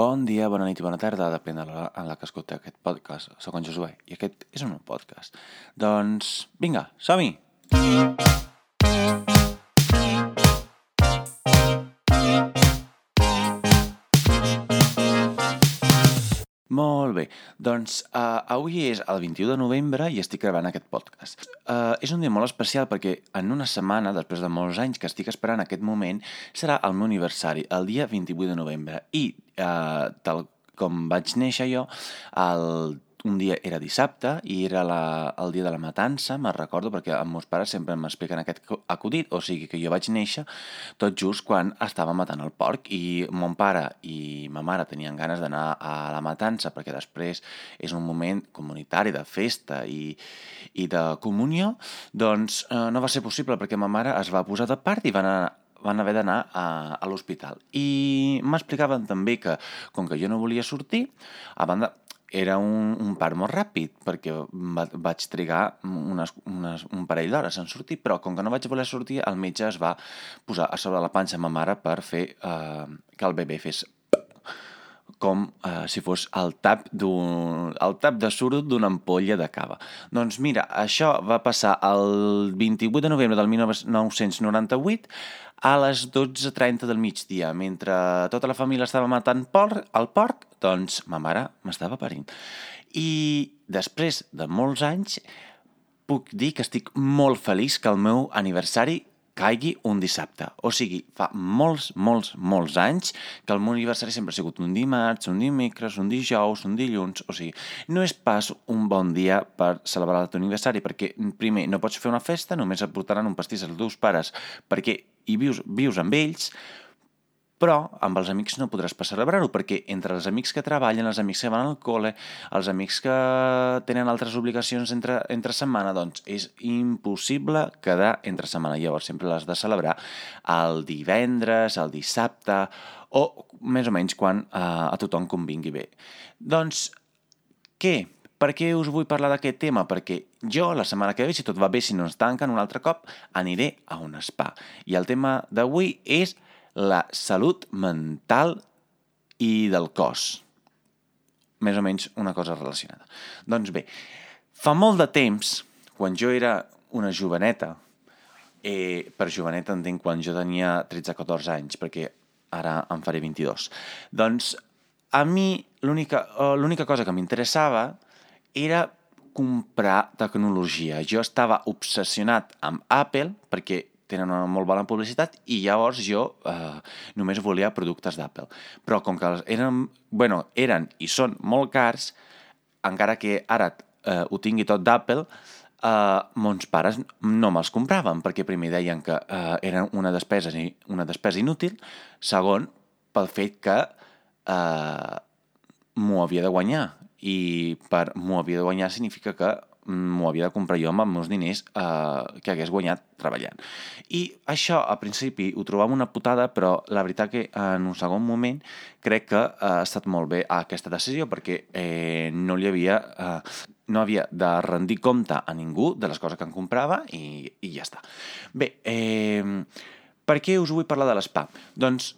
Bon dia, bona nit i bona tarda, depèn de l'hora en la que escolteu aquest podcast. Soc en Josué i aquest és un podcast. Doncs vinga, som-hi! Molt bé, doncs uh, avui és el 21 de novembre i estic gravant aquest podcast. Uh, és un dia molt especial perquè en una setmana, després de molts anys que estic esperant aquest moment, serà el meu aniversari, el dia 28 de novembre. I, uh, tal com vaig néixer jo, el un dia era dissabte i era la, el dia de la matança, me'n recordo, perquè els meus pares sempre m'expliquen aquest acudit, o sigui que jo vaig néixer tot just quan estava matant el porc i mon pare i ma mare tenien ganes d'anar a la matança perquè després és un moment comunitari de festa i, i de comunió, doncs eh, no va ser possible perquè ma mare es va posar de part i van anar van haver d'anar a, a l'hospital. I m'explicaven també que, com que jo no volia sortir, a banda, era un, un part molt ràpid, perquè va, vaig trigar unes, unes, un parell d'hores en sortir, però com que no vaig voler sortir, el metge es va posar a sobre la panxa de ma mare per fer eh, que el bebè fes com eh, si fos el tap, el tap de suro d'una ampolla de cava. Doncs mira, això va passar el 28 de novembre del 1998 a les 12.30 del migdia. Mentre tota la família estava matant porc, el porc, doncs ma mare m'estava parint. I després de molts anys puc dir que estic molt feliç que el meu aniversari caigui un dissabte. O sigui, fa molts, molts, molts anys que el meu aniversari sempre ha sigut un dimarts, un dimecres, un dijous, un dilluns... O sigui, no és pas un bon dia per celebrar el teu aniversari, perquè primer no pots fer una festa, només et portaran un pastís als teus pares perquè hi vius, vius amb ells, però amb els amics no podràs pas celebrar-ho, perquè entre els amics que treballen, els amics que van al col·le, els amics que tenen altres obligacions entre, entre setmana, doncs és impossible quedar entre setmana. Llavors sempre l'has de celebrar el divendres, el dissabte, o més o menys quan eh, a tothom convingui bé. Doncs, què? Per què us vull parlar d'aquest tema? Perquè jo, la setmana que ve, si tot va bé, si no ens tanquen un altre cop, aniré a un spa. I el tema d'avui és la salut mental i del cos. Més o menys una cosa relacionada. Doncs bé, fa molt de temps, quan jo era una joveneta, eh, per joveneta entenc quan jo tenia 13-14 anys, perquè ara en faré 22, doncs a mi l'única cosa que m'interessava era comprar tecnologia. Jo estava obsessionat amb Apple perquè tenen una molt bona publicitat i llavors jo eh, només volia productes d'Apple. Però com que eren, bueno, eren i són molt cars, encara que ara eh, ho tingui tot d'Apple, eh, mons pares no me'ls compraven perquè primer deien que eh, eren una despesa, una despesa inútil, segon, pel fet que eh, m'ho havia de guanyar i per m'ho havia de guanyar significa que m'ho havia de comprar jo amb els meus diners eh, que hagués guanyat treballant. I això, a principi, ho trobava una putada, però la veritat que en un segon moment crec que eh, ha estat molt bé aquesta decisió perquè eh, no li havia... Eh, no havia de rendir compte a ningú de les coses que em comprava i, i ja està. Bé, eh, per què us vull parlar de l'SPA? Doncs,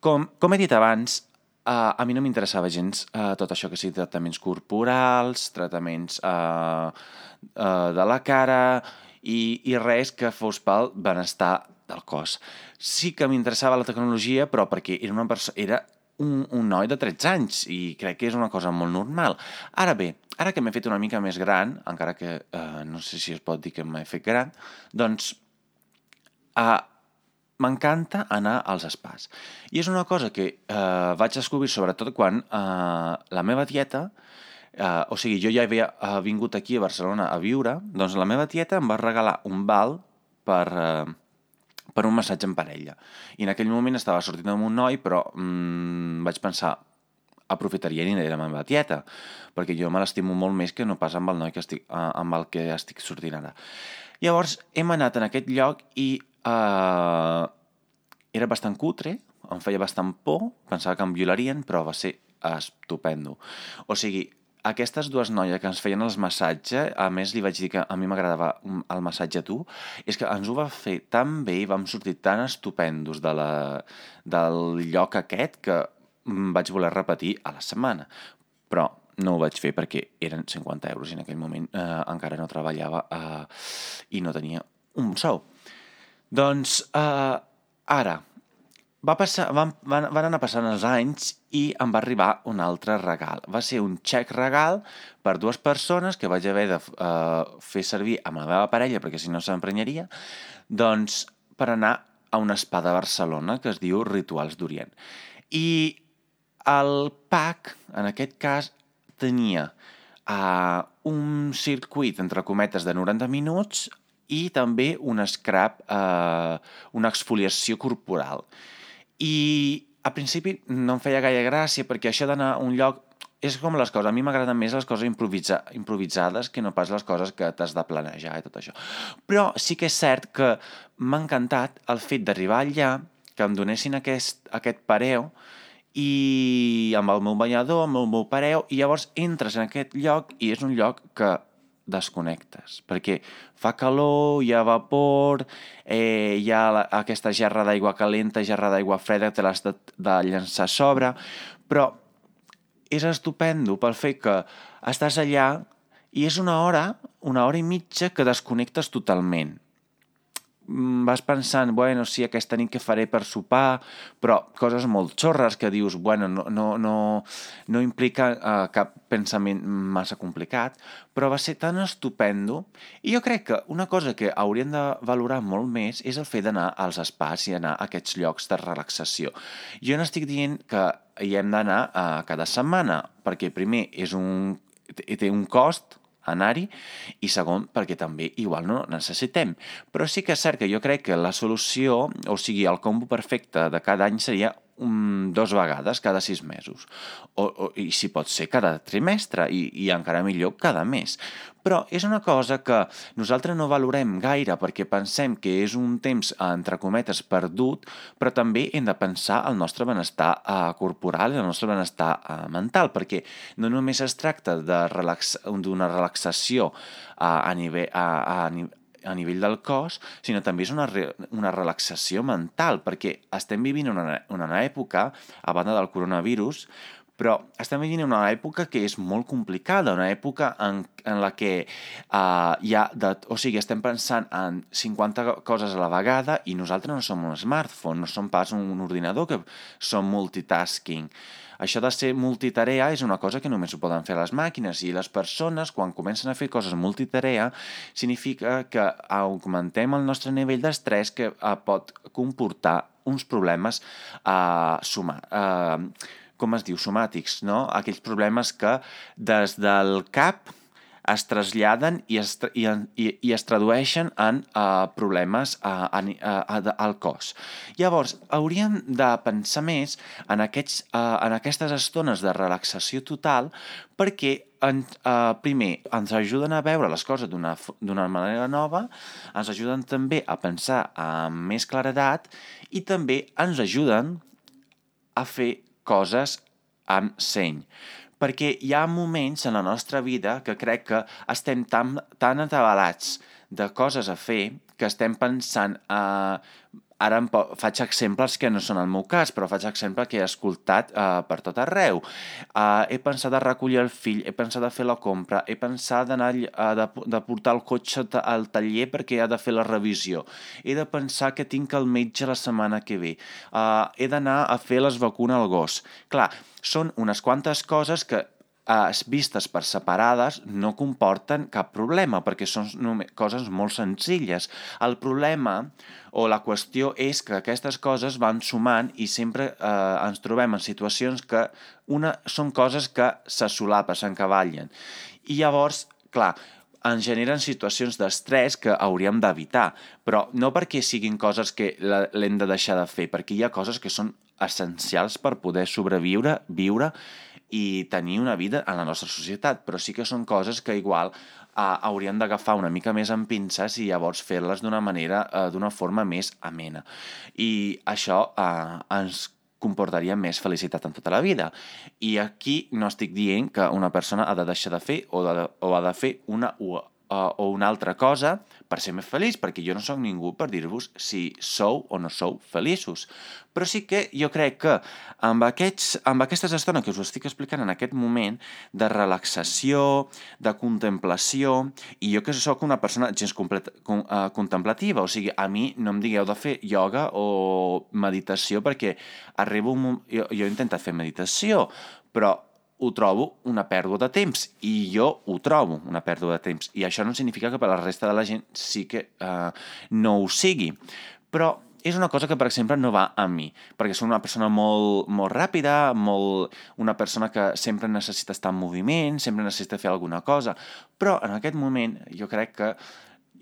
com, com he dit abans, Uh, a mi no m'interessava gens uh, tot això que sigui tractaments corporals, tractaments uh, uh, de la cara i, i res que fos pel benestar del cos. Sí que m'interessava la tecnologia, però perquè era, una era un, un noi de 13 anys i crec que és una cosa molt normal. Ara bé, ara que m'he fet una mica més gran, encara que uh, no sé si es pot dir que m'he fet gran, doncs uh, m'encanta anar als spas. I és una cosa que eh, vaig descobrir sobretot quan eh, la meva tieta, eh, o sigui, jo ja havia eh, vingut aquí a Barcelona a viure, doncs la meva tieta em va regalar un val per, eh, per un massatge en parella. I en aquell moment estava sortint amb un noi, però mm, vaig pensar, aprofitaria i aniré amb la meva tieta, perquè jo me l'estimo molt més que no pas amb el noi que estic, eh, amb el que estic sortint ara. Llavors hem anat en aquest lloc i Uh, era bastant cutre, em feia bastant por, pensava que em violarien, però va ser estupendo. O sigui, aquestes dues noies que ens feien els massatges, a més li vaig dir que a mi m'agradava el massatge a tu, és que ens ho va fer tan bé i vam sortir tan estupendos de la, del lloc aquest que vaig voler repetir a la setmana. Però no ho vaig fer perquè eren 50 euros i en aquell moment eh, encara no treballava eh, i no tenia un sou. Doncs eh, ara, va passar, van, van, van anar passant els anys i em va arribar un altre regal. Va ser un xec regal per dues persones que vaig haver de uh, fer servir amb la meva parella perquè si no s'emprenyaria, doncs per anar a un spa de Barcelona que es diu Rituals d'Orient. I el pack, en aquest cas, tenia uh, un circuit, entre cometes, de 90 minuts i també un scrap, uh, una exfoliació corporal. I a principi no em feia gaire gràcia perquè això d'anar a un lloc és com les coses. A mi m'agraden més les coses improvisa improvisades que no pas les coses que t'has de planejar i tot això. Però sí que és cert que m'ha encantat el fet d'arribar allà, que em donessin aquest, aquest pareu, i amb el meu banyador, amb el meu pareu, i llavors entres en aquest lloc i és un lloc que desconnectes, perquè fa calor, hi ha vapor, eh, hi ha la, aquesta gerra d'aigua calenta, gerra d'aigua freda, te l'has de, de llançar a sobre, però és estupendo pel fet que estàs allà i és una hora, una hora i mitja que desconnectes totalment. Mm, vas pensant, bueno, sí, aquesta nit que faré per sopar, però coses molt xorres que dius, bueno, no, no, no, no implica uh, cap pensament massa complicat, però va ser tan estupendo. I jo crec que una cosa que hauríem de valorar molt més és el fet d'anar als espais i anar a aquests llocs de relaxació. Jo no estic dient que hi hem d'anar uh, cada setmana, perquè primer és un, té un cost, anar-hi i segon perquè també igual no necessitem. Però sí que és cert que jo crec que la solució, o sigui, el combo perfecte de cada any seria um, dos vegades cada sis mesos. O, o, I si pot ser cada trimestre, i, i encara millor cada mes. Però és una cosa que nosaltres no valorem gaire perquè pensem que és un temps, entre cometes, perdut, però també hem de pensar el nostre benestar uh, corporal i el nostre benestar uh, mental, perquè no només es tracta d'una relax relaxació uh, a nivell, a, a, a nivell del cos, sinó també és una, re, una relaxació mental, perquè estem vivint una, una època, a banda del coronavirus, però estem vivint una època que és molt complicada, una època en, en la que uh, hi ha... De, o sigui, estem pensant en 50 coses a la vegada i nosaltres no som un smartphone, no som pas un ordinador, que som multitasking. Això de ser multitarea és una cosa que només ho poden fer les màquines i les persones, quan comencen a fer coses multitarea, significa que augmentem el nostre nivell d'estrès que uh, pot comportar uns problemes uh, suma, uh, com es diu, somàtics, no? Aquells problemes que des del cap es traslladen i es, i, i, i es tradueixen en uh, problemes uh, uh, uh, al cos. Llavors, hauríem de pensar més en, aquests, uh, en aquestes estones de relaxació total perquè en, uh, primer, ens ajuden a veure les coses d'una manera nova, ens ajuden també a pensar amb més claredat i també ens ajuden a fer coses amb seny perquè hi ha moments en la nostra vida que crec que estem tan, tan atabalats de coses a fer que estem pensant uh, ara em faig exemples que no són el meu cas, però faig exemples que he escoltat uh, per tot arreu. Uh, he pensat de recollir el fill, he pensat de fer la compra, he pensat d'anar de, de portar el cotxe al taller perquè ha de fer la revisió. He de pensar que tinc el metge la setmana que ve. Uh, he d'anar a fer les vacunes al gos. Clar, són unes quantes coses que eh, vistes per separades no comporten cap problema, perquè són coses molt senzilles. El problema o la qüestió és que aquestes coses van sumant i sempre eh, ens trobem en situacions que una són coses que se solapes, s'encavallen. I llavors, clar, ens generen situacions d'estrès que hauríem d'evitar, però no perquè siguin coses que l'hem de deixar de fer, perquè hi ha coses que són essencials per poder sobreviure, viure i tenir una vida en la nostra societat, però sí que són coses que igual eh, haurien d'agafar una mica més en pinces i llavors fer-les d'una manera, eh, d'una forma més amena. I això eh, ens comportaria més felicitat en tota la vida. I aquí no estic dient que una persona ha de deixar de fer o, de, o ha de fer una uh, o una altra cosa per ser més feliç, perquè jo no sóc ningú per dir-vos si sou o no sou feliços. Però sí que jo crec que amb, aquests, amb aquestes estones que us estic explicant en aquest moment de relaxació, de contemplació, i jo que sóc una persona gens complet, con, uh, contemplativa, o sigui, a mi no em digueu de fer ioga o meditació perquè arribo un moment... Jo, jo he intentat fer meditació, però ho trobo una pèrdua de temps i jo ho trobo una pèrdua de temps. I això no significa que per la resta de la gent sí que uh, no ho sigui però és una cosa que, per exemple, no va a mi, perquè soc una persona molt, molt ràpida, molt, una persona que sempre necessita estar en moviment, sempre necessita fer alguna cosa, però en aquest moment jo crec que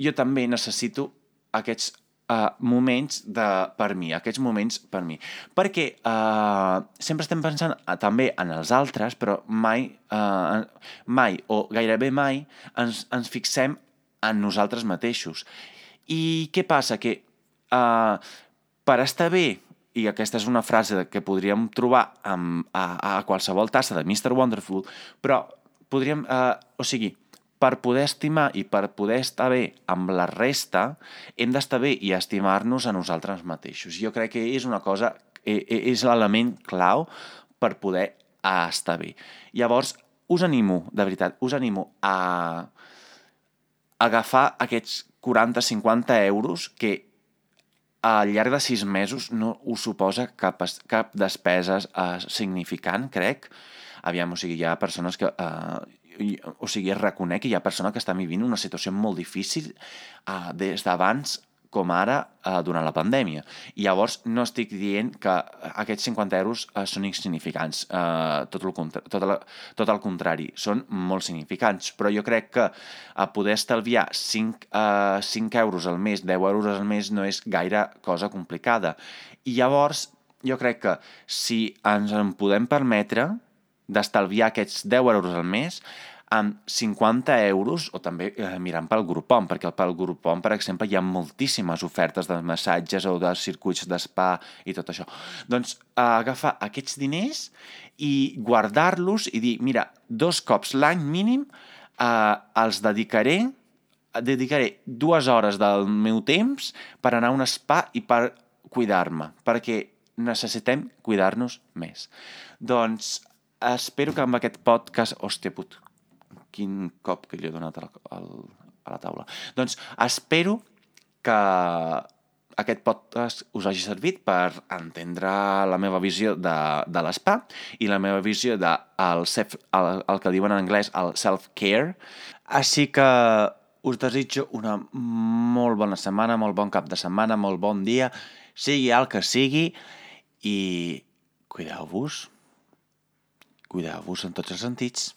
jo també necessito aquests uh, moments de, per mi, aquests moments per mi. Perquè uh, sempre estem pensant uh, també en els altres, però mai, uh, mai o gairebé mai ens, ens fixem en nosaltres mateixos. I què passa? Que uh, per estar bé, i aquesta és una frase que podríem trobar amb, a, a qualsevol tassa de Mr. Wonderful, però podríem... Uh, o sigui, per poder estimar i per poder estar bé amb la resta, hem d'estar bé i estimar-nos a nosaltres mateixos. Jo crec que és una cosa, e, e, és l'element clau per poder estar bé. Llavors, us animo, de veritat, us animo a agafar aquests 40-50 euros que al llarg de sis mesos no us suposa cap, cap despesa uh, significant, crec. Aviam, o sigui, hi ha persones que... Uh, o sigui, reconec que hi ha persona que està vivint una situació molt difícil uh, des d'abans com ara uh, durant la pandèmia. I llavors no estic dient que aquests 50 euros uh, són insignificants, uh, tot, el tot, el, tot el contrari, són molt significants, però jo crec que uh, poder estalviar 5, uh, 5 euros al mes, 10 euros al mes no és gaire cosa complicada. I llavors jo crec que si ens en podem permetre d'estalviar aquests 10 euros al mes, amb 50 euros, o també eh, mirant pel Groupon, perquè pel Groupon, per exemple, hi ha moltíssimes ofertes de massatges o de circuits d'espa i tot això. Doncs eh, agafar aquests diners i guardar-los i dir, mira, dos cops l'any mínim eh, els dedicaré dedicaré dues hores del meu temps per anar a un spa i per cuidar-me, perquè necessitem cuidar-nos més. Doncs espero que amb aquest podcast... Hòstia, put, quin cop que li he donat a la, a la taula. Doncs espero que aquest podcast us hagi servit per entendre la meva visió de, de l'espa i la meva visió de el, self, el, el que diuen en anglès el self-care. Així que us desitjo una molt bona setmana, molt bon cap de setmana, molt bon dia, sigui el que sigui, i cuideu-vos, cuideu-vos en tots els sentits.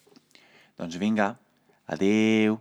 Doncs vinga, adeu.